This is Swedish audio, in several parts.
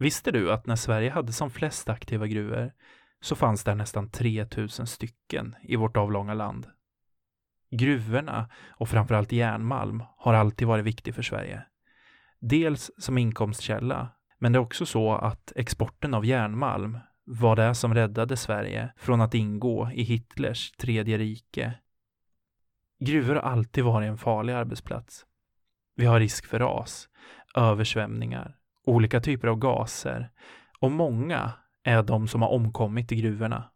Visste du att när Sverige hade som flest aktiva gruvor så fanns där nästan 3000 stycken i vårt avlånga land. Gruvorna och framförallt järnmalm har alltid varit viktig för Sverige. Dels som inkomstkälla, men det är också så att exporten av järnmalm var det som räddade Sverige från att ingå i Hitlers tredje rike. Gruvor har alltid varit en farlig arbetsplats. Vi har risk för ras, översvämningar, olika typer av gaser och många är de som har omkommit i gruvorna.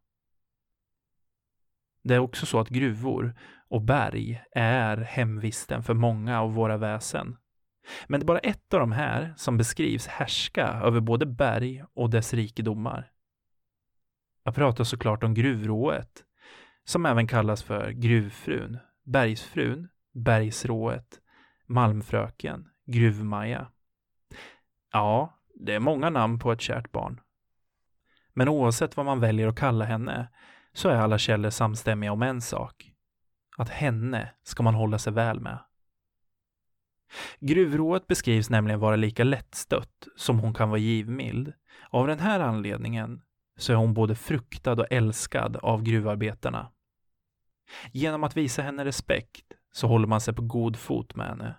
Det är också så att gruvor och berg är hemvisten för många av våra väsen. Men det är bara ett av de här som beskrivs härska över både berg och dess rikedomar. Jag pratar såklart om gruvrået, som även kallas för gruvfrun, bergsfrun, bergsrået, malmfröken, gruvmaja. Ja, det är många namn på ett kärt barn. Men oavsett vad man väljer att kalla henne så är alla källor samstämmiga om en sak. Att henne ska man hålla sig väl med. Gruvrået beskrivs nämligen vara lika lättstött som hon kan vara givmild. Av den här anledningen så är hon både fruktad och älskad av gruvarbetarna. Genom att visa henne respekt så håller man sig på god fot med henne.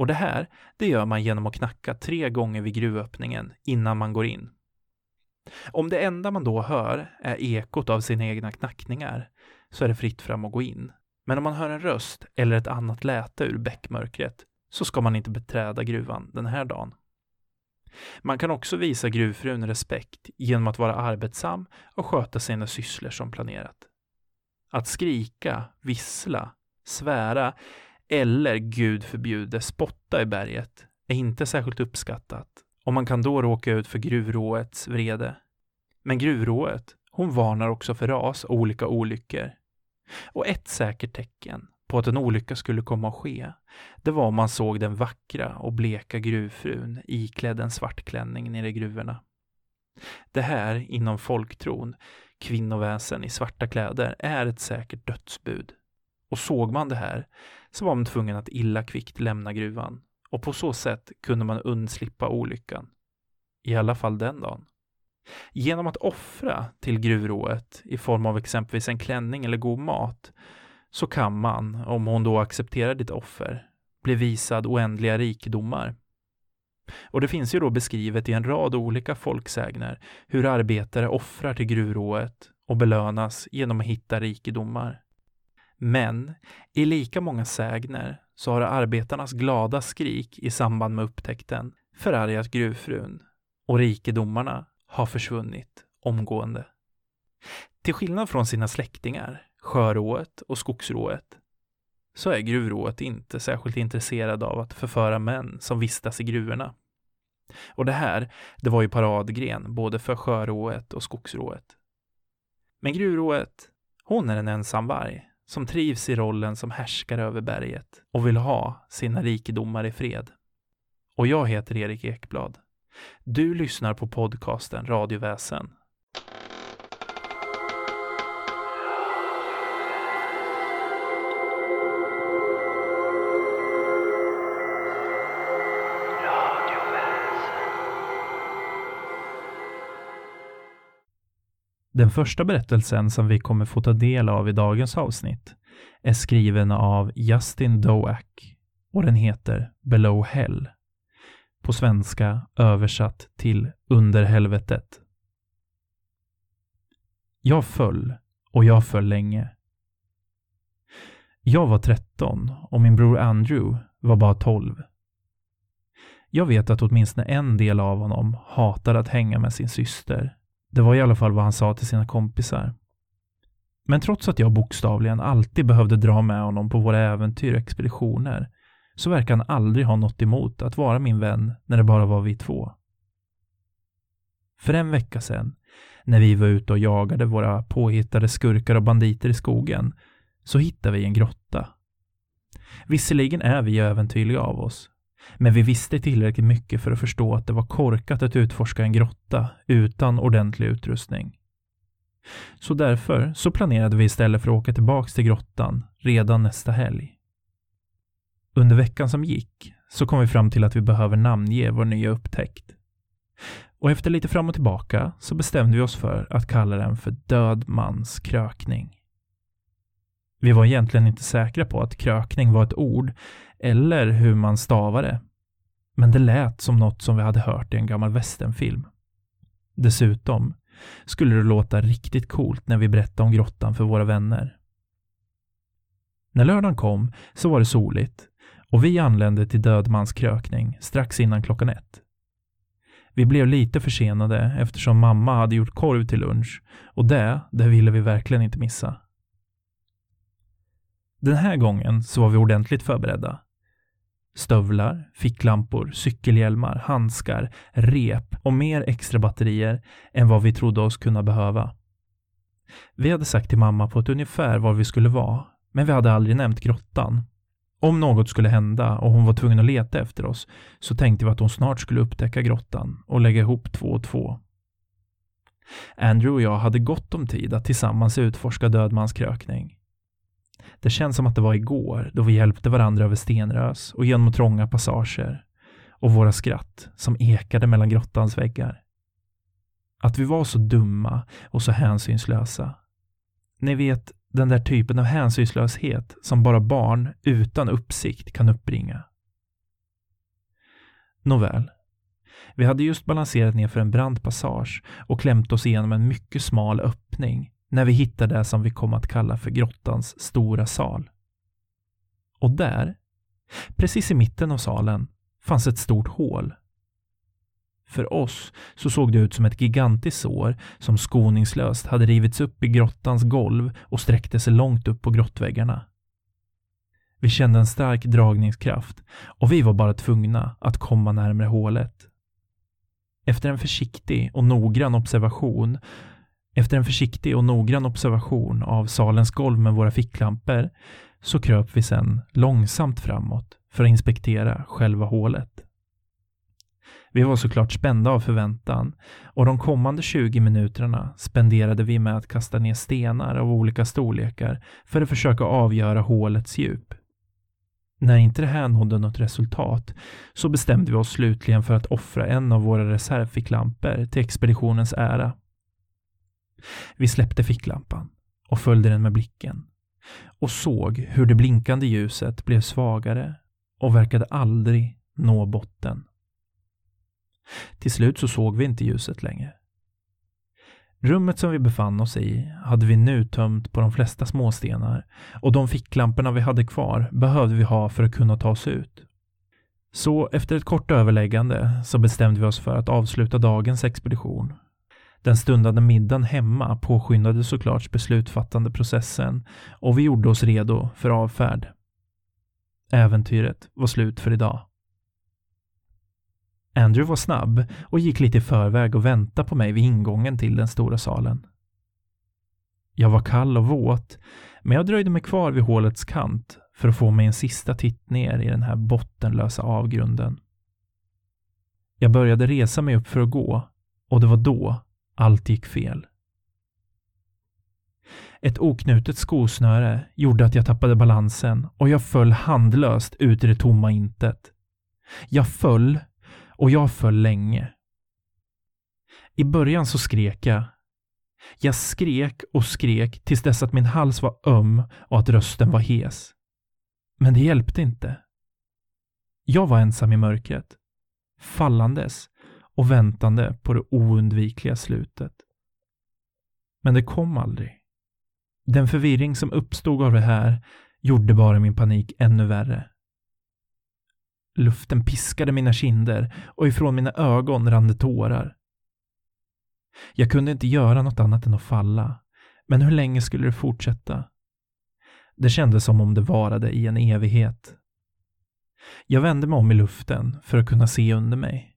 Och det här, det gör man genom att knacka tre gånger vid gruvöppningen innan man går in. Om det enda man då hör är ekot av sina egna knackningar så är det fritt fram att gå in. Men om man hör en röst eller ett annat läte ur bäckmörkret så ska man inte beträda gruvan den här dagen. Man kan också visa gruvfrun respekt genom att vara arbetsam och sköta sina sysslor som planerat. Att skrika, vissla, svära eller, gud förbjude, spotta i berget är inte särskilt uppskattat och man kan då råka ut för gruvråets vrede. Men gruvrået, hon varnar också för ras och olika olyckor. Och ett säkert tecken på att en olycka skulle komma att ske, det var om man såg den vackra och bleka gruvfrun iklädd en svart klänning nere i gruvorna. Det här, inom folktron, kvinnoväsen i svarta kläder, är ett säkert dödsbud. Och såg man det här så var man tvungen att illa kvickt lämna gruvan och på så sätt kunde man undslippa olyckan. I alla fall den dagen. Genom att offra till gruvrået i form av exempelvis en klänning eller god mat så kan man, om hon då accepterar ditt offer, bli visad oändliga rikedomar. Och det finns ju då beskrivet i en rad olika folksägner hur arbetare offrar till gruvrået och belönas genom att hitta rikedomar. Men i lika många sägner så har arbetarnas glada skrik i samband med upptäckten förargat gruvfrun och rikedomarna har försvunnit omgående. Till skillnad från sina släktingar, sjörået och skogsrået, så är gruvrået inte särskilt intresserad av att förföra män som vistas i gruvorna. Och det här, det var ju paradgren både för sjörået och skogsrået. Men gruvrået, hon är en ensam varg som trivs i rollen som härskare över berget och vill ha sina rikedomar i fred. Och jag heter Erik Ekblad. Du lyssnar på podcasten Radioväsen Den första berättelsen som vi kommer få ta del av i dagens avsnitt är skriven av Justin Doak och den heter Below Hell. På svenska översatt till Under helvetet. Jag föll och jag föll länge. Jag var 13 och min bror Andrew var bara 12. Jag vet att åtminstone en del av honom hatade att hänga med sin syster det var i alla fall vad han sa till sina kompisar. Men trots att jag bokstavligen alltid behövde dra med honom på våra äventyr och expeditioner så verkar han aldrig ha något emot att vara min vän när det bara var vi två. För en vecka sedan, när vi var ute och jagade våra påhittade skurkar och banditer i skogen, så hittade vi en grotta. Visserligen är vi äventyrliga av oss, men vi visste tillräckligt mycket för att förstå att det var korkat att utforska en grotta utan ordentlig utrustning. Så därför så planerade vi istället för att åka tillbaks till grottan redan nästa helg. Under veckan som gick så kom vi fram till att vi behöver namnge vår nya upptäckt. Och efter lite fram och tillbaka så bestämde vi oss för att kalla den för Död mans krökning. Vi var egentligen inte säkra på att krökning var ett ord eller hur man stavade. Men det lät som något som vi hade hört i en gammal westernfilm. Dessutom skulle det låta riktigt coolt när vi berättade om grottan för våra vänner. När lördagen kom så var det soligt och vi anlände till Dödmans krökning strax innan klockan ett. Vi blev lite försenade eftersom mamma hade gjort korv till lunch och det, det ville vi verkligen inte missa. Den här gången så var vi ordentligt förberedda. Stövlar, ficklampor, cykelhjälmar, handskar, rep och mer extra batterier än vad vi trodde oss kunna behöva. Vi hade sagt till mamma på ett ungefär var vi skulle vara, men vi hade aldrig nämnt grottan. Om något skulle hända och hon var tvungen att leta efter oss så tänkte vi att hon snart skulle upptäcka grottan och lägga ihop två och två. Andrew och jag hade gott om tid att tillsammans utforska Dödmans krökning. Det känns som att det var igår då vi hjälpte varandra över stenrös och genom trånga passager och våra skratt som ekade mellan grottans väggar. Att vi var så dumma och så hänsynslösa. Ni vet, den där typen av hänsynslöshet som bara barn utan uppsikt kan uppbringa. Nåväl. Vi hade just balanserat ner för en brant passage och klämt oss igenom en mycket smal öppning när vi hittar det som vi kom att kalla för grottans stora sal. Och där, precis i mitten av salen, fanns ett stort hål. För oss så såg det ut som ett gigantiskt sår som skoningslöst hade rivits upp i grottans golv och sträckte sig långt upp på grottväggarna. Vi kände en stark dragningskraft och vi var bara tvungna att komma närmare hålet. Efter en försiktig och noggrann observation efter en försiktig och noggrann observation av salens golv med våra ficklampor så kröp vi sedan långsamt framåt för att inspektera själva hålet. Vi var såklart spända av förväntan och de kommande 20 minuterna spenderade vi med att kasta ner stenar av olika storlekar för att försöka avgöra hålets djup. När inte det här nådde något resultat så bestämde vi oss slutligen för att offra en av våra reservficklampor till expeditionens ära. Vi släppte ficklampan och följde den med blicken och såg hur det blinkande ljuset blev svagare och verkade aldrig nå botten. Till slut så såg vi inte ljuset längre. Rummet som vi befann oss i hade vi nu tömt på de flesta småstenar och de ficklamporna vi hade kvar behövde vi ha för att kunna ta oss ut. Så efter ett kort överläggande så bestämde vi oss för att avsluta dagens expedition den stundande middagen hemma påskyndade såklart beslutfattande processen och vi gjorde oss redo för avfärd. Äventyret var slut för idag. Andrew var snabb och gick lite i förväg och väntade på mig vid ingången till den stora salen. Jag var kall och våt, men jag dröjde mig kvar vid hålets kant för att få mig en sista titt ner i den här bottenlösa avgrunden. Jag började resa mig upp för att gå och det var då allt gick fel. Ett oknutet skosnöre gjorde att jag tappade balansen och jag föll handlöst ut i det tomma intet. Jag föll och jag föll länge. I början så skrek jag. Jag skrek och skrek tills dess att min hals var öm och att rösten var hes. Men det hjälpte inte. Jag var ensam i mörkret, fallandes och väntande på det oundvikliga slutet. Men det kom aldrig. Den förvirring som uppstod av det här gjorde bara min panik ännu värre. Luften piskade mina kinder och ifrån mina ögon rann det tårar. Jag kunde inte göra något annat än att falla. Men hur länge skulle det fortsätta? Det kändes som om det varade i en evighet. Jag vände mig om i luften för att kunna se under mig.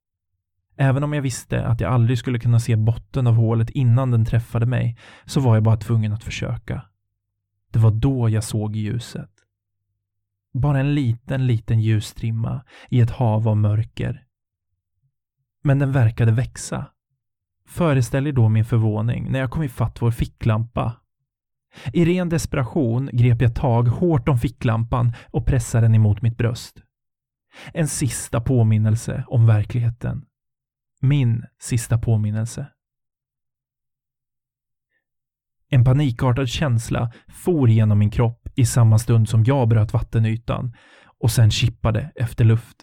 Även om jag visste att jag aldrig skulle kunna se botten av hålet innan den träffade mig, så var jag bara tvungen att försöka. Det var då jag såg ljuset. Bara en liten, liten ljusstrimma i ett hav av mörker. Men den verkade växa. Föreställ er då min förvåning när jag kom ifatt vår ficklampa. I ren desperation grep jag tag hårt om ficklampan och pressade den emot mitt bröst. En sista påminnelse om verkligheten. Min sista påminnelse. En panikartad känsla for genom min kropp i samma stund som jag bröt vattenytan och sen kippade efter luft.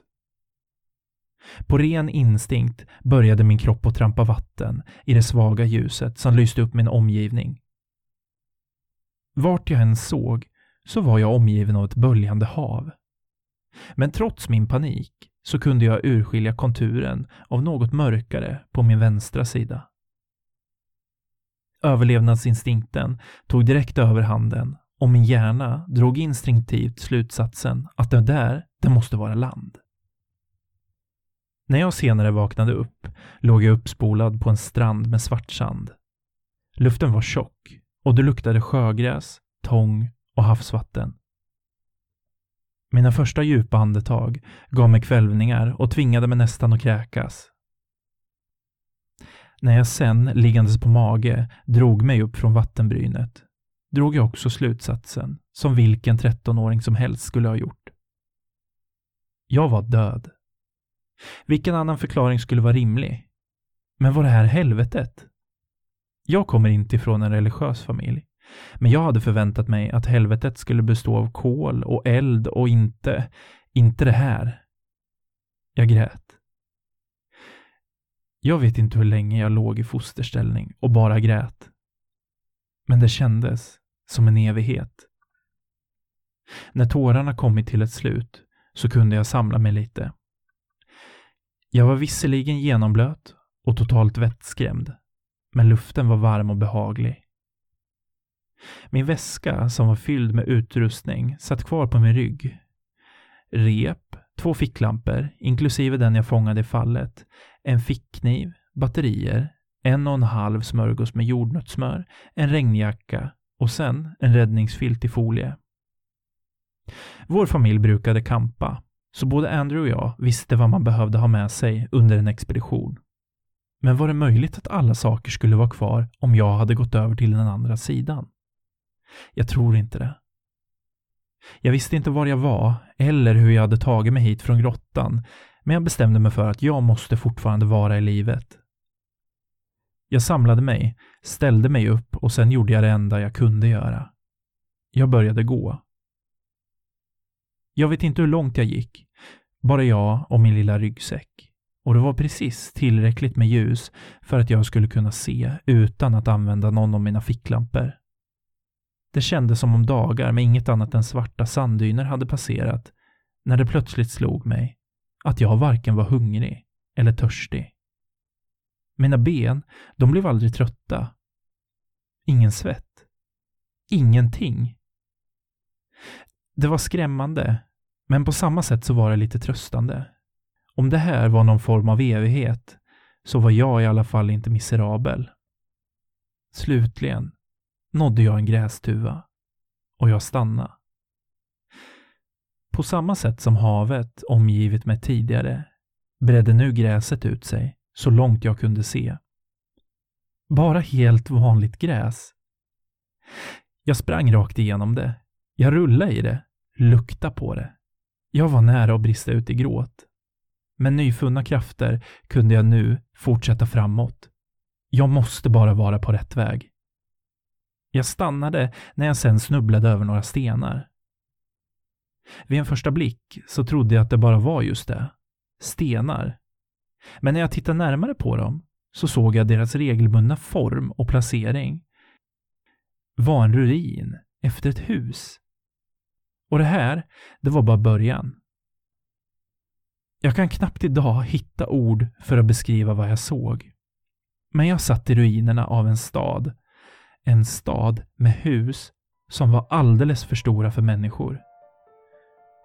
På ren instinkt började min kropp att trampa vatten i det svaga ljuset som lyste upp min omgivning. Vart jag än såg så var jag omgiven av ett böljande hav. Men trots min panik så kunde jag urskilja konturen av något mörkare på min vänstra sida. Överlevnadsinstinkten tog direkt över handen och min hjärna drog instinktivt slutsatsen att det där, det måste vara land. När jag senare vaknade upp låg jag uppspolad på en strand med svart sand. Luften var tjock och det luktade sjögräs, tång och havsvatten. Mina första djupa andetag gav mig kvälvningar och tvingade mig nästan att kräkas. När jag sen, liggandes på mage, drog mig upp från vattenbrynet drog jag också slutsatsen, som vilken 13-åring som helst skulle ha gjort. Jag var död. Vilken annan förklaring skulle vara rimlig? Men var det här helvetet? Jag kommer inte ifrån en religiös familj. Men jag hade förväntat mig att helvetet skulle bestå av kol och eld och inte, inte det här. Jag grät. Jag vet inte hur länge jag låg i fosterställning och bara grät. Men det kändes som en evighet. När tårarna kommit till ett slut så kunde jag samla mig lite. Jag var visserligen genomblöt och totalt vettskrämd, men luften var varm och behaglig. Min väska, som var fylld med utrustning, satt kvar på min rygg. Rep, två ficklampor, inklusive den jag fångade i fallet, en fickkniv, batterier, en och en halv smörgås med jordnötssmör, en regnjacka och sen en räddningsfilt i folie. Vår familj brukade kampa, så både Andrew och jag visste vad man behövde ha med sig under en expedition. Men var det möjligt att alla saker skulle vara kvar om jag hade gått över till den andra sidan? Jag tror inte det. Jag visste inte var jag var eller hur jag hade tagit mig hit från grottan, men jag bestämde mig för att jag måste fortfarande vara i livet. Jag samlade mig, ställde mig upp och sen gjorde jag det enda jag kunde göra. Jag började gå. Jag vet inte hur långt jag gick. Bara jag och min lilla ryggsäck. Och det var precis tillräckligt med ljus för att jag skulle kunna se utan att använda någon av mina ficklampor. Det kändes som om dagar med inget annat än svarta sanddyner hade passerat när det plötsligt slog mig att jag varken var hungrig eller törstig. Mina ben, de blev aldrig trötta. Ingen svett. Ingenting. Det var skrämmande, men på samma sätt så var det lite tröstande. Om det här var någon form av evighet, så var jag i alla fall inte miserabel. Slutligen nådde jag en grästuva och jag stannade. På samma sätt som havet omgivit mig tidigare bredde nu gräset ut sig så långt jag kunde se. Bara helt vanligt gräs. Jag sprang rakt igenom det. Jag rullade i det, luktade på det. Jag var nära att brista ut i gråt. Med nyfunna krafter kunde jag nu fortsätta framåt. Jag måste bara vara på rätt väg. Jag stannade när jag sen snubblade över några stenar. Vid en första blick så trodde jag att det bara var just det. Stenar men när jag tittade närmare på dem så såg jag deras regelbundna form och placering var en ruin efter ett hus. Och det här, det var bara början. Jag kan knappt idag hitta ord för att beskriva vad jag såg. Men jag satt i ruinerna av en stad. En stad med hus som var alldeles för stora för människor.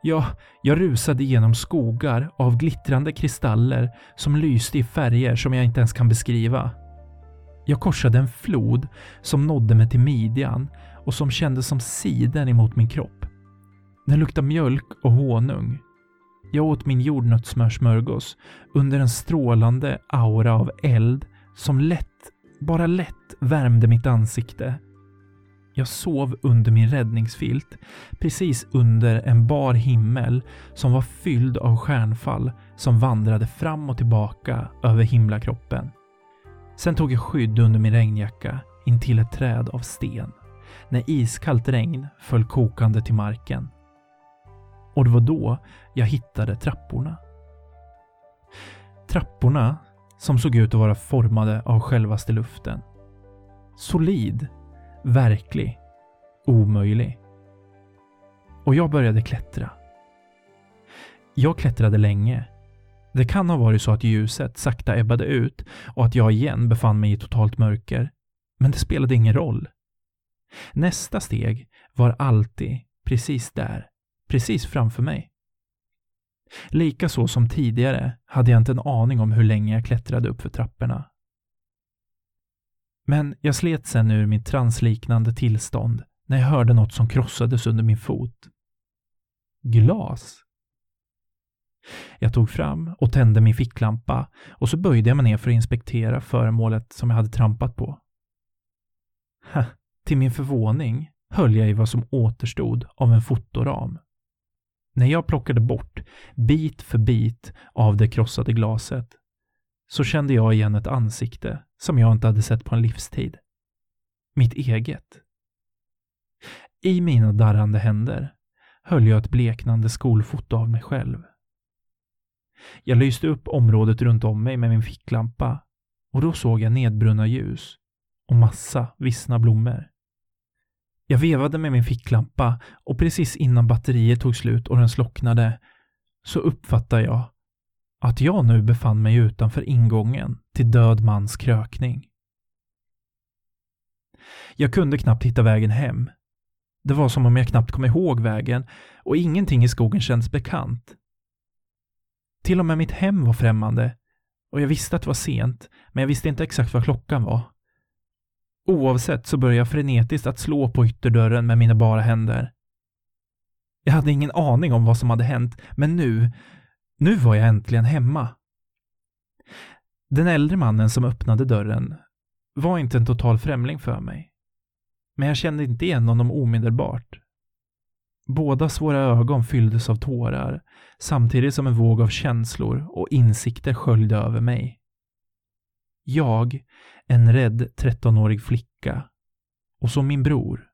Ja, jag rusade genom skogar av glittrande kristaller som lyste i färger som jag inte ens kan beskriva. Jag korsade en flod som nådde mig till midjan och som kändes som siden emot min kropp. Den luktade mjölk och honung. Jag åt min jordnötssmörsmörgås under en strålande aura av eld som lätt, bara lätt värmde mitt ansikte jag sov under min räddningsfilt, precis under en bar himmel som var fylld av stjärnfall som vandrade fram och tillbaka över himlakroppen. Sen tog jag skydd under min regnjacka intill ett träd av sten när iskallt regn föll kokande till marken. Och det var då jag hittade trapporna. Trapporna som såg ut att vara formade av självaste luften. Solid, verklig, omöjlig. Och jag började klättra. Jag klättrade länge. Det kan ha varit så att ljuset sakta ebbade ut och att jag igen befann mig i totalt mörker. Men det spelade ingen roll. Nästa steg var alltid precis där, precis framför mig. Likaså som tidigare hade jag inte en aning om hur länge jag klättrade upp för trapporna. Men jag slet sen ur mitt transliknande tillstånd när jag hörde något som krossades under min fot. Glas. Jag tog fram och tände min ficklampa och så böjde jag mig ner för att inspektera föremålet som jag hade trampat på. Ha, till min förvåning höll jag i vad som återstod av en fotoram. När jag plockade bort bit för bit av det krossade glaset så kände jag igen ett ansikte som jag inte hade sett på en livstid. Mitt eget. I mina darrande händer höll jag ett bleknande skolfoto av mig själv. Jag lyste upp området runt om mig med min ficklampa och då såg jag nedbrunna ljus och massa vissna blommor. Jag vevade med min ficklampa och precis innan batteriet tog slut och den slocknade så uppfattade jag att jag nu befann mig utanför ingången till död mans krökning. Jag kunde knappt hitta vägen hem. Det var som om jag knappt kom ihåg vägen och ingenting i skogen kändes bekant. Till och med mitt hem var främmande och jag visste att det var sent, men jag visste inte exakt vad klockan var. Oavsett så började jag frenetiskt att slå på ytterdörren med mina bara händer. Jag hade ingen aning om vad som hade hänt, men nu, nu var jag äntligen hemma. Den äldre mannen som öppnade dörren var inte en total främling för mig. Men jag kände inte igen honom omedelbart. Bådas våra ögon fylldes av tårar samtidigt som en våg av känslor och insikter sköljde över mig. Jag, en rädd 13-årig flicka. Och så min bror.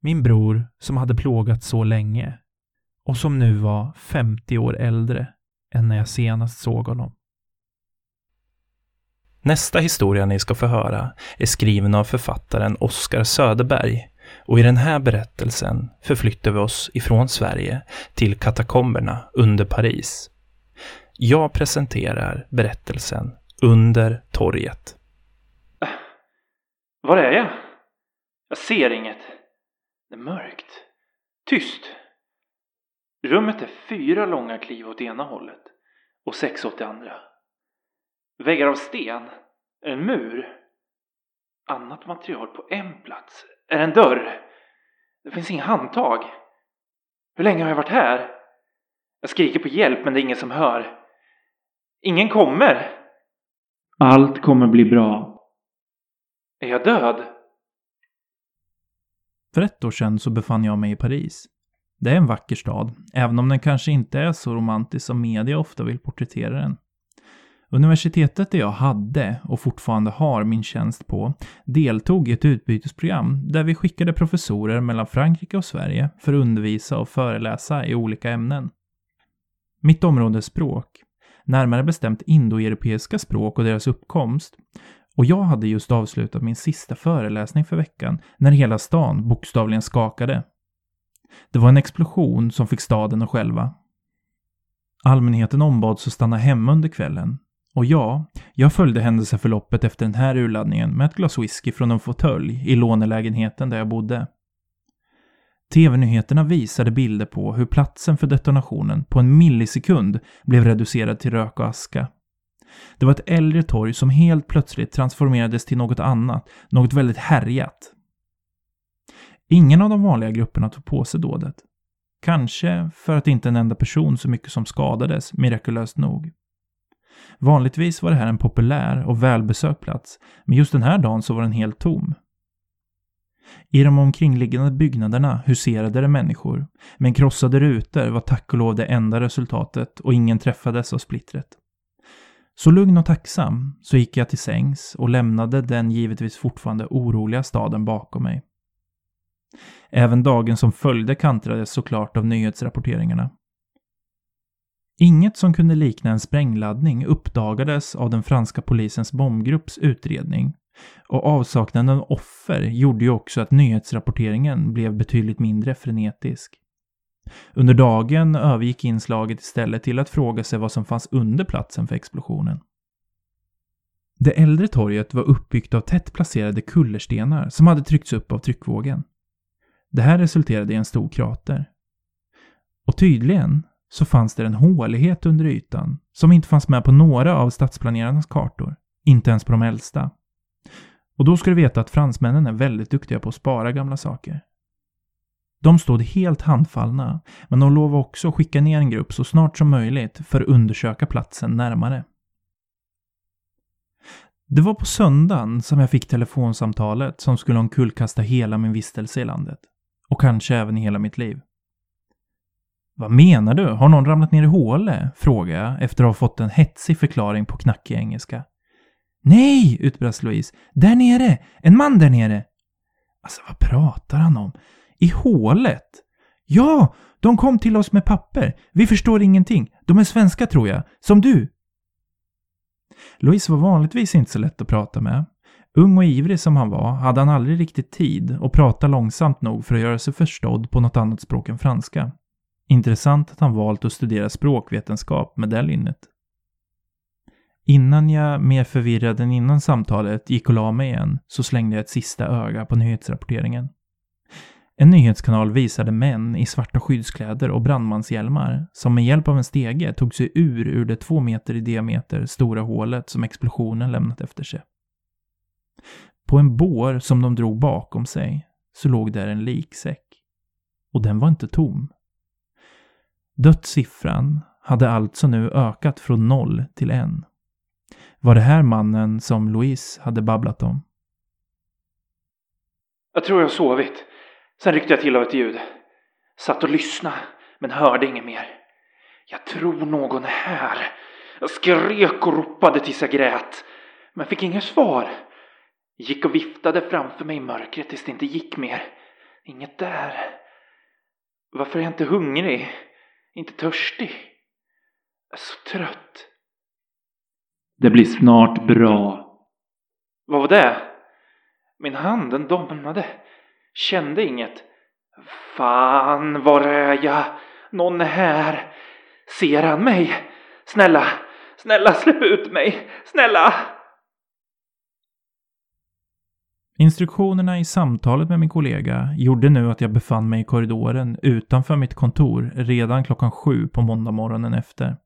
Min bror som hade plågat så länge och som nu var 50 år äldre än när jag senast såg honom. Nästa historia ni ska få höra är skriven av författaren Oskar Söderberg och i den här berättelsen förflyttar vi oss ifrån Sverige till katakomberna under Paris. Jag presenterar berättelsen under torget. Var är jag? Jag ser inget. Det är mörkt. Tyst. Rummet är fyra långa kliv åt ena hållet och sex åt det andra. Väggar av sten. Är en mur. Annat material på en plats. Är en dörr. Det finns inga handtag. Hur länge har jag varit här? Jag skriker på hjälp men det är ingen som hör. Ingen kommer. Allt kommer bli bra. Är jag död? För ett år sedan så befann jag mig i Paris. Det är en vacker stad, även om den kanske inte är så romantisk som media ofta vill porträttera den. Universitetet där jag hade och fortfarande har min tjänst på deltog i ett utbytesprogram där vi skickade professorer mellan Frankrike och Sverige för att undervisa och föreläsa i olika ämnen. Mitt område är språk, närmare bestämt indoeuropeiska språk och deras uppkomst. Och jag hade just avslutat min sista föreläsning för veckan när hela stan bokstavligen skakade. Det var en explosion som fick staden att skälva. Allmänheten ombads att stanna hemma under kvällen och ja, jag följde händelseförloppet efter den här urladdningen med ett glas whisky från en fåtölj i lånelägenheten där jag bodde. TV-nyheterna visade bilder på hur platsen för detonationen på en millisekund blev reducerad till rök och aska. Det var ett äldre torg som helt plötsligt transformerades till något annat, något väldigt härjat. Ingen av de vanliga grupperna tog på sig dådet. Kanske för att inte en enda person så mycket som skadades, mirakulöst nog. Vanligtvis var det här en populär och välbesökt plats, men just den här dagen så var den helt tom. I de omkringliggande byggnaderna huserade det människor, men krossade rutor var tack och lov det enda resultatet och ingen träffades av splittret. Så lugn och tacksam så gick jag till sängs och lämnade den givetvis fortfarande oroliga staden bakom mig. Även dagen som följde kantrades såklart av nyhetsrapporteringarna. Inget som kunde likna en sprängladdning uppdagades av den franska polisens bombgrupps utredning och avsaknaden av offer gjorde ju också att nyhetsrapporteringen blev betydligt mindre frenetisk. Under dagen övergick inslaget istället till att fråga sig vad som fanns under platsen för explosionen. Det äldre torget var uppbyggt av tätt placerade kullerstenar som hade tryckts upp av tryckvågen. Det här resulterade i en stor krater. Och tydligen så fanns det en hålighet under ytan som inte fanns med på några av stadsplanerarnas kartor. Inte ens på de äldsta. Och då ska du veta att fransmännen är väldigt duktiga på att spara gamla saker. De stod helt handfallna, men de lovade också att skicka ner en grupp så snart som möjligt för att undersöka platsen närmare. Det var på söndagen som jag fick telefonsamtalet som skulle omkullkasta hela min vistelse i landet. Och kanske även i hela mitt liv. Vad menar du? Har någon ramlat ner i hålet? frågade jag efter att ha fått en hetsig förklaring på knackig engelska. Nej! utbrast Louise. Där nere! En man där nere! Alltså, vad pratar han om? I hålet? Ja! De kom till oss med papper. Vi förstår ingenting. De är svenska, tror jag. Som du. Louise var vanligtvis inte så lätt att prata med. Ung och ivrig som han var hade han aldrig riktigt tid att prata långsamt nog för att göra sig förstådd på något annat språk än franska. Intressant att han valt att studera språkvetenskap med det lynnet. Innan jag, mer förvirrad än innan samtalet, gick och la mig igen så slängde jag ett sista öga på nyhetsrapporteringen. En nyhetskanal visade män i svarta skyddskläder och brandmanshjälmar som med hjälp av en stege tog sig ur ur det två meter i diameter stora hålet som explosionen lämnat efter sig. På en bår som de drog bakom sig så låg där en liksäck. Och den var inte tom. Dödssiffran hade alltså nu ökat från noll till en. Var det här mannen som Louise hade babblat om? Jag tror jag har sovit. Sen ryckte jag till av ett ljud. Satt och lyssnade, men hörde inget mer. Jag tror någon är här. Jag skrek och ropade tills jag grät, men fick inget svar. Gick och viftade framför mig i mörkret tills det inte gick mer. Inget där. Varför är jag inte hungrig? Inte törstig? Jag är så trött. Det blir snart bra. Vad var det? Min hand, den domnade. Kände inget. Fan, var är jag? Någon är här. Ser han mig? Snälla, snälla släpp ut mig. Snälla! Instruktionerna i samtalet med min kollega gjorde nu att jag befann mig i korridoren utanför mitt kontor redan klockan sju på måndag morgonen efter.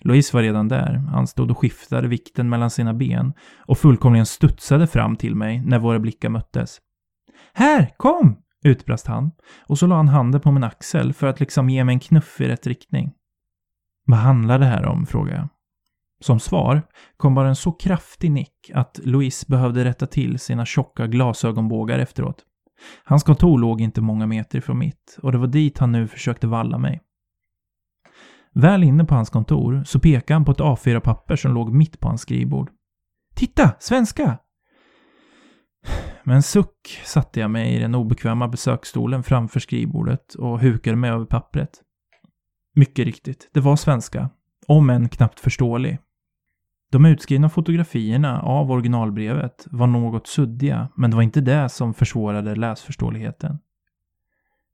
Louise var redan där. Han stod och skiftade vikten mellan sina ben och fullkomligen studsade fram till mig när våra blickar möttes. Här, kom! utbrast han och så la han handen på min axel för att liksom ge mig en knuff i rätt riktning. Vad handlar det här om? frågade jag. Som svar kom bara en så kraftig nick att Louise behövde rätta till sina tjocka glasögonbågar efteråt. Hans kontor låg inte många meter ifrån mitt och det var dit han nu försökte valla mig. Väl inne på hans kontor så pekade han på ett A4-papper som låg mitt på hans skrivbord. Titta! Svenska! Med en suck satte jag mig i den obekväma besöksstolen framför skrivbordet och hukade mig över pappret. Mycket riktigt, det var svenska. Om än knappt förståelig. De utskrivna fotografierna av originalbrevet var något suddiga, men det var inte det som försvårade läsförståeligheten.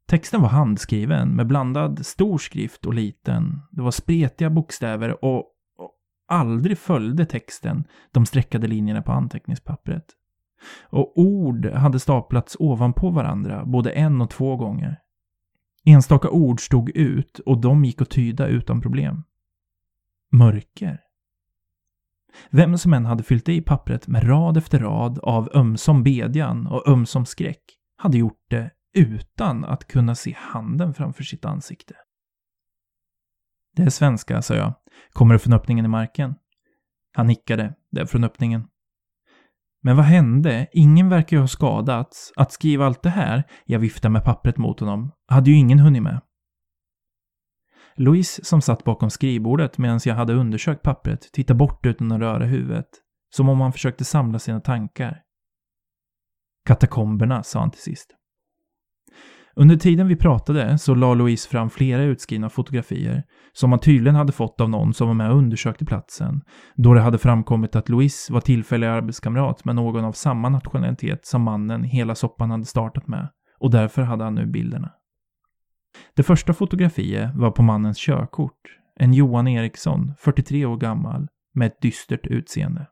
Texten var handskriven med blandad stor skrift och liten. Det var spretiga bokstäver och, och aldrig följde texten de streckade linjerna på anteckningspappret. Och ord hade staplats ovanpå varandra både en och två gånger. Enstaka ord stod ut och de gick att tyda utan problem. Mörker. Vem som än hade fyllt i pappret med rad efter rad av ömsom bedjan och ömsom skräck hade gjort det utan att kunna se handen framför sitt ansikte. Det är svenska, sa jag. Kommer det från öppningen i marken? Han nickade. Det är från öppningen. Men vad hände? Ingen verkar ju ha skadats. Att skriva allt det här, jag viftade med pappret mot honom, hade ju ingen hunnit med. Louise som satt bakom skrivbordet medan jag hade undersökt pappret tittade bort utan att röra huvudet. Som om han försökte samla sina tankar. Katakomberna, sa han till sist. Under tiden vi pratade så la Louise fram flera utskrivna fotografier som han tydligen hade fått av någon som var med och undersökte platsen, då det hade framkommit att Louise var tillfällig arbetskamrat med någon av samma nationalitet som mannen hela soppan hade startat med, och därför hade han nu bilderna. Det första fotografiet var på mannens körkort, en Johan Eriksson, 43 år gammal, med ett dystert utseende.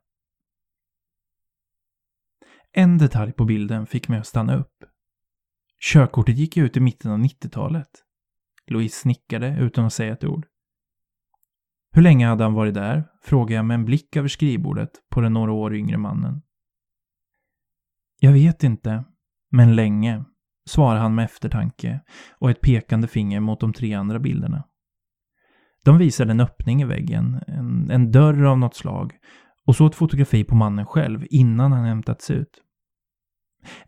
En detalj på bilden fick mig att stanna upp. Körkortet gick ut i mitten av 90-talet. Louise snickade utan att säga ett ord. Hur länge hade han varit där? frågade jag med en blick över skrivbordet på den några år yngre mannen. Jag vet inte, men länge, svarade han med eftertanke och ett pekande finger mot de tre andra bilderna. De visade en öppning i väggen, en, en dörr av något slag och så ett fotografi på mannen själv innan han hämtats ut.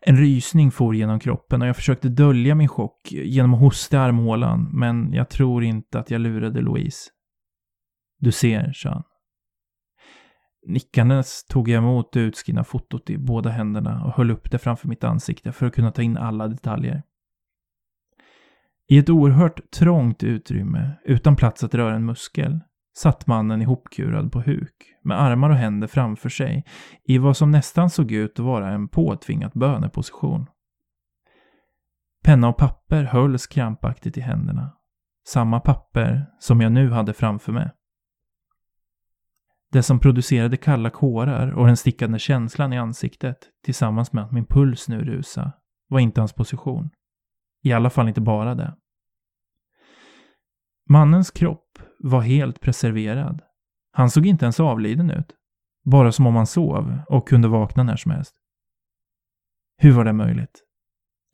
En rysning for genom kroppen och jag försökte dölja min chock genom att hosta i armhålan, men jag tror inte att jag lurade Louise. Du ser, sa han. Nickandes tog jag emot det utskrivna fotot i båda händerna och höll upp det framför mitt ansikte för att kunna ta in alla detaljer. I ett oerhört trångt utrymme, utan plats att röra en muskel, satt mannen ihopkurad på huk, med armar och händer framför sig, i vad som nästan såg ut att vara en påtvingad böneposition. Penna och papper hölls krampaktigt i händerna. Samma papper som jag nu hade framför mig. Det som producerade kalla kårar och den stickande känslan i ansiktet, tillsammans med att min puls nu rusa, var inte hans position. I alla fall inte bara det. Mannens kropp var helt preserverad. Han såg inte ens avliden ut. Bara som om han sov och kunde vakna när som helst. Hur var det möjligt?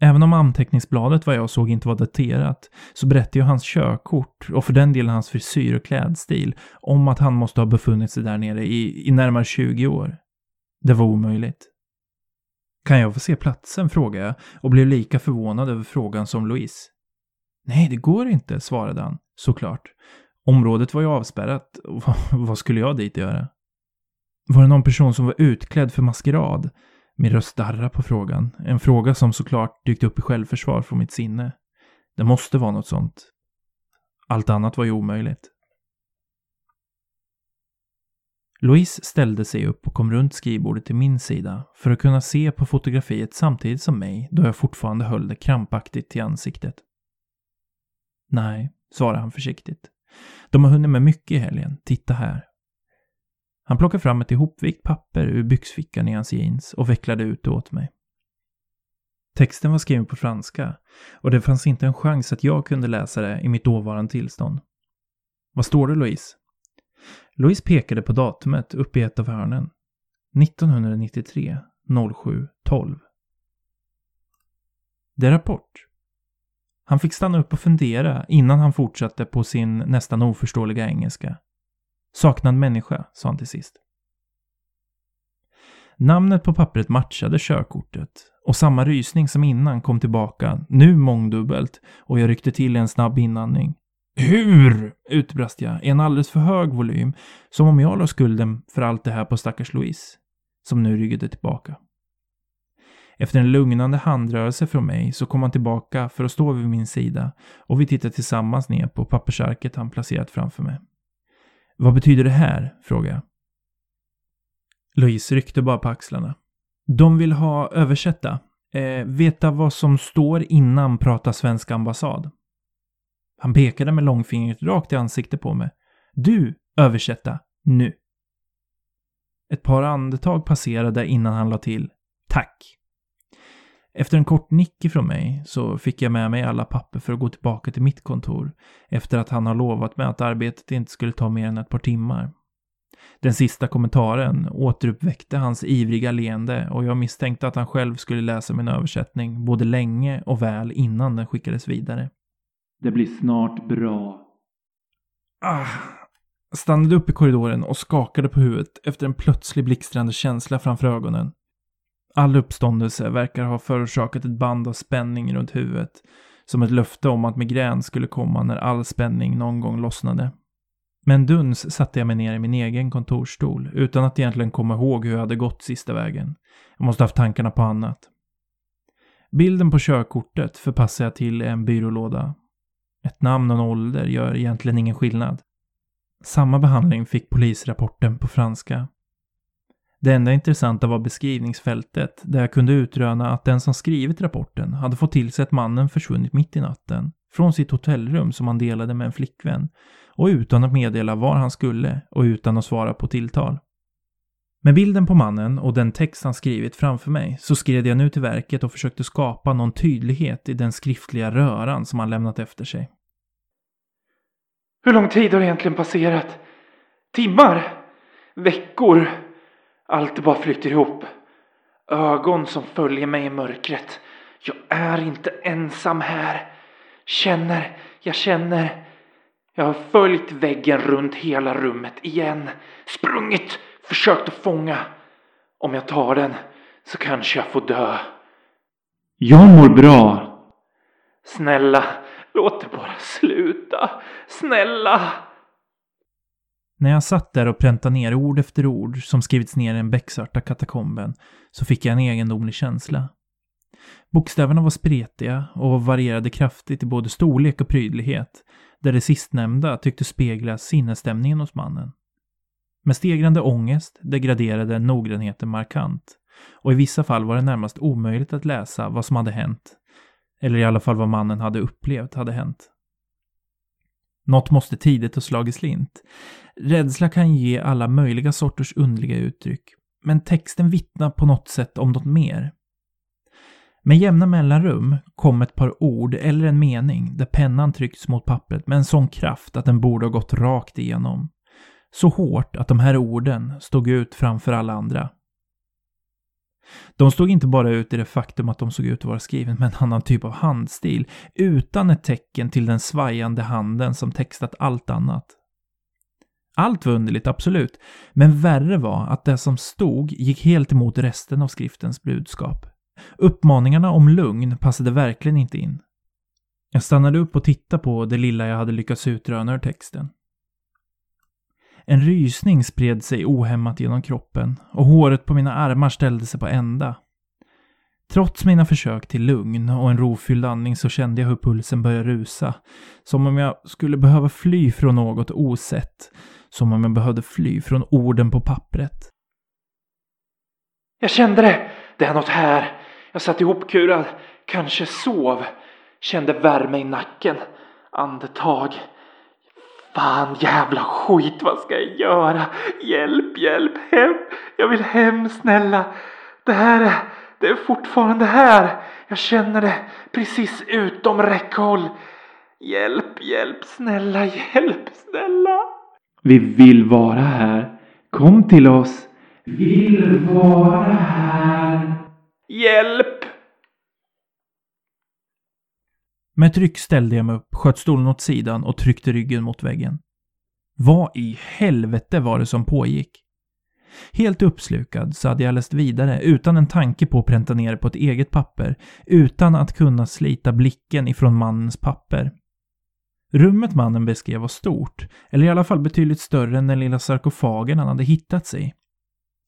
Även om anteckningsbladet vad jag såg inte var daterat, så berättade ju hans körkort och för den delen hans frisyr och klädstil om att han måste ha befunnit sig där nere i, i närmare 20 år. Det var omöjligt. Kan jag få se platsen? frågade jag och blev lika förvånad över frågan som Louise. Nej, det går inte, svarade han, såklart. Området var ju avspärrat. vad skulle jag dit göra? Var det någon person som var utklädd för maskerad? Min röst darrar på frågan. En fråga som såklart dykt upp i självförsvar från mitt sinne. Det måste vara något sånt. Allt annat var ju omöjligt. Louise ställde sig upp och kom runt skrivbordet till min sida för att kunna se på fotografiet samtidigt som mig då jag fortfarande höll det krampaktigt till ansiktet. Nej, svarade han försiktigt. De har hunnit med mycket i helgen. Titta här. Han plockade fram ett ihopvikt papper ur byxfickan i hans jeans och vecklade ut det åt mig. Texten var skriven på franska och det fanns inte en chans att jag kunde läsa det i mitt dåvarande tillstånd. Vad står det Louise? Louise pekade på datumet uppe i ett av hörnen. 1993 07 12. Det är rapport. Han fick stanna upp och fundera innan han fortsatte på sin nästan oförståeliga engelska. Saknad människa, sa han till sist. Namnet på pappret matchade körkortet och samma rysning som innan kom tillbaka, nu mångdubbelt, och jag ryckte till en snabb inandning. Hur? utbrast jag i en alldeles för hög volym, som om jag la skulden för allt det här på stackars Louise, som nu ryggade tillbaka. Efter en lugnande handrörelse från mig så kom han tillbaka för att stå vid min sida och vi tittade tillsammans ner på pappersarket han placerat framför mig. Vad betyder det här? frågade jag. Louise ryckte bara på axlarna. De vill ha översätta. Eh, veta vad som står innan prata svenska ambassad. Han pekade med långfingret rakt i ansiktet på mig. Du, översätta, nu. Ett par andetag passerade innan han la till. Tack. Efter en kort nick ifrån mig så fick jag med mig alla papper för att gå tillbaka till mitt kontor efter att han har lovat mig att arbetet inte skulle ta mer än ett par timmar. Den sista kommentaren återuppväckte hans ivriga leende och jag misstänkte att han själv skulle läsa min översättning både länge och väl innan den skickades vidare. Det blir snart bra. Ah, stannade upp i korridoren och skakade på huvudet efter en plötslig blixtrande känsla framför ögonen. All uppståndelse verkar ha förorsakat ett band av spänning runt huvudet, som ett löfte om att migrän skulle komma när all spänning någon gång lossnade. Med en duns satte jag mig ner i min egen kontorsstol, utan att egentligen komma ihåg hur jag hade gått sista vägen. Jag måste haft tankarna på annat. Bilden på körkortet förpassar jag till en byrålåda. Ett namn och en ålder gör egentligen ingen skillnad. Samma behandling fick polisrapporten på franska. Det enda intressanta var beskrivningsfältet, där jag kunde utröna att den som skrivit rapporten hade fått till sig att mannen försvunnit mitt i natten, från sitt hotellrum som han delade med en flickvän, och utan att meddela var han skulle och utan att svara på tilltal. Med bilden på mannen och den text han skrivit framför mig så skred jag nu till verket och försökte skapa någon tydlighet i den skriftliga röran som han lämnat efter sig. Hur lång tid har egentligen passerat? Timmar? Veckor? Allt bara flyter ihop. Ögon som följer mig i mörkret. Jag är inte ensam här. Känner, jag känner. Jag har följt väggen runt hela rummet igen. Sprungit, försökt att fånga. Om jag tar den så kanske jag får dö. Jag mår bra. Snälla, låt det bara sluta. Snälla. När jag satt där och präntade ner ord efter ord som skrivits ner i den becksvarta katakomben så fick jag en egendomlig känsla. Bokstäverna var spretiga och varierade kraftigt i både storlek och prydlighet, där det sistnämnda tyckte spegla sinnesstämningen hos mannen. Med stegrande ångest degraderade noggrannheten markant, och i vissa fall var det närmast omöjligt att läsa vad som hade hänt, eller i alla fall vad mannen hade upplevt hade hänt. Något måste tidigt ha slagit slint. Rädsla kan ge alla möjliga sorters underliga uttryck, men texten vittnar på något sätt om något mer. Med jämna mellanrum kom ett par ord eller en mening där pennan tryckts mot pappret med en sån kraft att den borde ha gått rakt igenom. Så hårt att de här orden stod ut framför alla andra. De stod inte bara ut i det faktum att de såg ut att vara skriven med en annan typ av handstil, utan ett tecken till den svajande handen som textat allt annat. Allt var underligt, absolut, men värre var att det som stod gick helt emot resten av skriftens budskap. Uppmaningarna om lugn passade verkligen inte in. Jag stannade upp och tittade på det lilla jag hade lyckats utröna ur texten. En rysning spred sig ohämmat genom kroppen och håret på mina armar ställde sig på ända. Trots mina försök till lugn och en rofylld andning så kände jag hur pulsen började rusa. Som om jag skulle behöva fly från något osett. Som om jag behövde fly från orden på pappret. Jag kände det. Det är något här. Jag satt ihopkurad. Kanske sov. Kände värme i nacken. Andetag. Fan jävla skit, vad ska jag göra? Hjälp, hjälp, hem. Jag vill hem, snälla. Det här är, det är fortfarande här. Jag känner det precis utom räckhåll. Hjälp, hjälp, snälla, hjälp, snälla. Vi vill vara här. Kom till oss. Vill vara här. Hjälp! Med ett ryck ställde jag mig upp, sköt stolen åt sidan och tryckte ryggen mot väggen. Vad i helvete var det som pågick? Helt uppslukad så hade jag läst vidare utan en tanke på att pränta ner på ett eget papper, utan att kunna slita blicken ifrån mannens papper. Rummet mannen beskrev var stort, eller i alla fall betydligt större än den lilla sarkofagen han hade hittats i.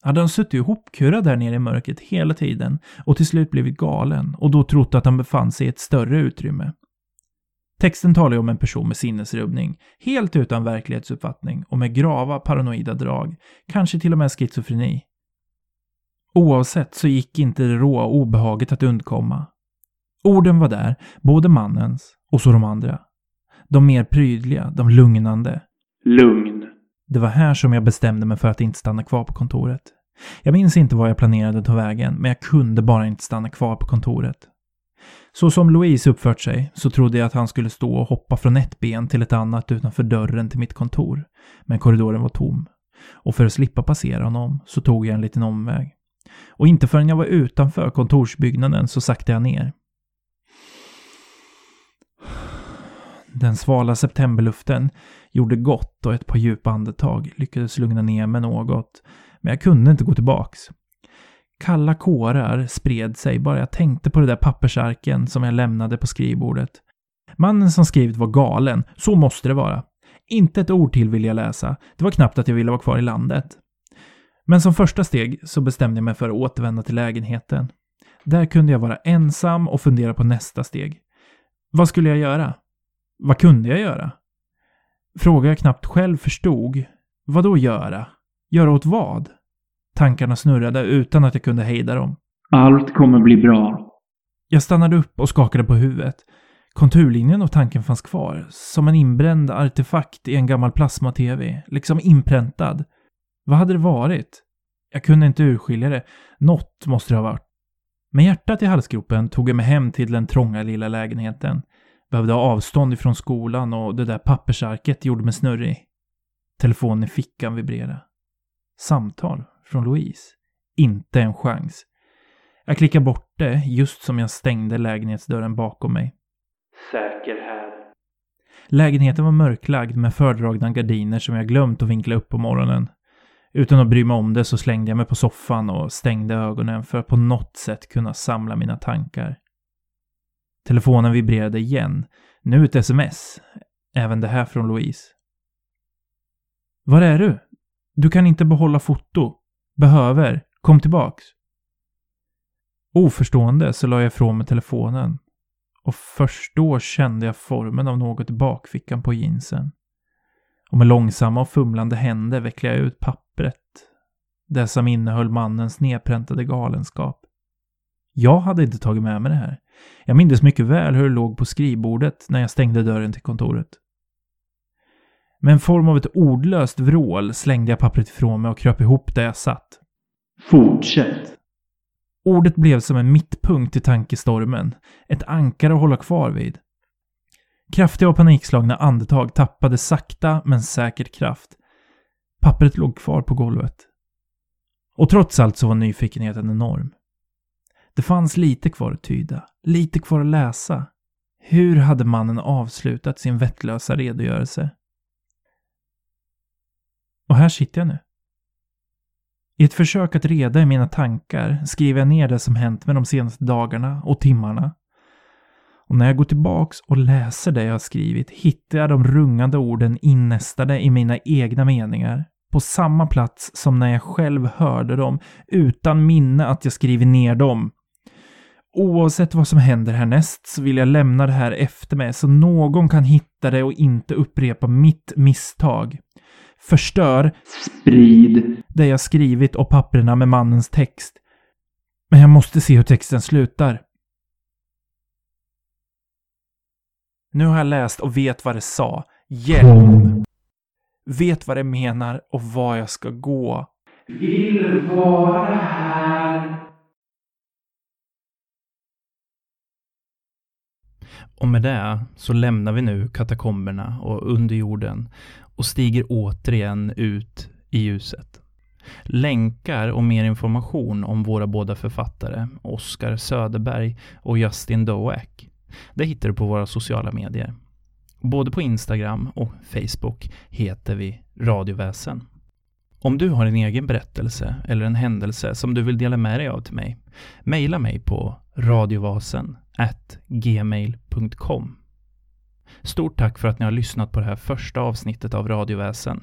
Hade han suttit ihopkurad där nere i mörkret hela tiden och till slut blivit galen och då trott att han befann sig i ett större utrymme? Texten talar ju om en person med sinnesrubbning, helt utan verklighetsuppfattning och med grava paranoida drag, kanske till och med schizofreni. Oavsett så gick inte det råa obehaget att undkomma. Orden var där, både mannens och så de andra. De mer prydliga, de lugnande. Lugn. Det var här som jag bestämde mig för att inte stanna kvar på kontoret. Jag minns inte var jag planerade att ta vägen, men jag kunde bara inte stanna kvar på kontoret. Så som Louise uppfört sig så trodde jag att han skulle stå och hoppa från ett ben till ett annat utanför dörren till mitt kontor. Men korridoren var tom. Och för att slippa passera honom så tog jag en liten omväg. Och inte förrän jag var utanför kontorsbyggnaden så saktade jag ner. Den svala septemberluften gjorde gott och ett par djupa andetag lyckades lugna ner mig något. Men jag kunde inte gå tillbaks. Kalla kårar spred sig bara jag tänkte på det där pappersarken som jag lämnade på skrivbordet. Mannen som skrivit var galen, så måste det vara. Inte ett ord till ville jag läsa. Det var knappt att jag ville vara kvar i landet. Men som första steg så bestämde jag mig för att återvända till lägenheten. Där kunde jag vara ensam och fundera på nästa steg. Vad skulle jag göra? Vad kunde jag göra? Fråga jag knappt själv förstod. Vad då göra? Göra åt vad? Tankarna snurrade utan att jag kunde hejda dem. Allt kommer bli bra. Jag stannade upp och skakade på huvudet. Konturlinjen av tanken fanns kvar, som en inbränd artefakt i en gammal plasma-tv, liksom inpräntad. Vad hade det varit? Jag kunde inte urskilja det. Något måste det ha varit. Med hjärtat i halsgropen tog jag mig hem till den trånga lilla lägenheten. Behövde ha avstånd ifrån skolan och det där pappersarket gjorde mig snurrig. Telefonen i fickan vibrerade. Samtal från Louise. Inte en chans. Jag klickade bort det just som jag stängde lägenhetsdörren bakom mig. Säker här. Lägenheten var mörklagd med fördragna gardiner som jag glömt att vinkla upp på morgonen. Utan att bry mig om det så slängde jag mig på soffan och stängde ögonen för att på något sätt kunna samla mina tankar. Telefonen vibrerade igen. Nu ett sms. Även det här från Louise. Var är du? Du kan inte behålla foto. Behöver. Kom tillbaks. Oförstående så la jag ifrån mig telefonen. Och först då kände jag formen av något i bakfickan på jeansen. Och med långsamma och fumlande händer vecklade jag ut pappret. Det som innehöll mannens nedpräntade galenskap. Jag hade inte tagit med mig det här. Jag mindes mycket väl hur det låg på skrivbordet när jag stängde dörren till kontoret. Med en form av ett ordlöst vrål slängde jag pappret ifrån mig och kröp ihop där jag satt. Fortsätt. Ordet blev som en mittpunkt i tankestormen. Ett ankare att hålla kvar vid. Kraftiga och panikslagna andetag tappade sakta men säkert kraft. Pappret låg kvar på golvet. Och trots allt så var nyfikenheten enorm. Det fanns lite kvar att tyda, lite kvar att läsa. Hur hade mannen avslutat sin vettlösa redogörelse? Och här sitter jag nu. I ett försök att reda i mina tankar skriver jag ner det som hänt med de senaste dagarna och timmarna. Och när jag går tillbaks och läser det jag har skrivit hittar jag de rungande orden innästade i mina egna meningar. På samma plats som när jag själv hörde dem, utan minne att jag skrivit ner dem. Oavsett vad som händer härnäst så vill jag lämna det här efter mig så någon kan hitta det och inte upprepa mitt misstag. Förstör Sprid. det jag skrivit och papperna med mannens text. Men jag måste se hur texten slutar. Nu har jag läst och vet vad det sa. Hjälp! Vet vad det menar och var jag ska gå. Vill vara här. Och med det så lämnar vi nu katakomberna och underjorden och stiger återigen ut i ljuset. Länkar och mer information om våra båda författare, Oskar Söderberg och Justin Doak, det hittar du på våra sociala medier. Både på Instagram och Facebook heter vi Radioväsen. Om du har en egen berättelse eller en händelse som du vill dela med dig av till mig, mejla mig på radiovasen gmail.com. Stort tack för att ni har lyssnat på det här första avsnittet av Radioväsen.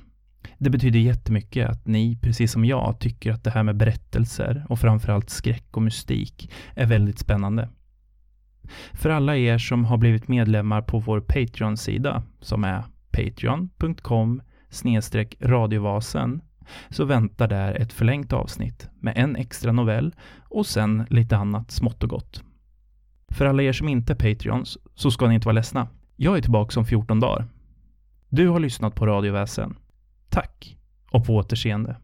Det betyder jättemycket att ni, precis som jag, tycker att det här med berättelser och framförallt skräck och mystik är väldigt spännande. För alla er som har blivit medlemmar på vår Patreon-sida, som är patreon.com radiovasen, så väntar där ett förlängt avsnitt med en extra novell och sen lite annat smått och gott. För alla er som inte är Patreons så ska ni inte vara ledsna. Jag är tillbaka om 14 dagar. Du har lyssnat på Radioväsen. Tack och på återseende.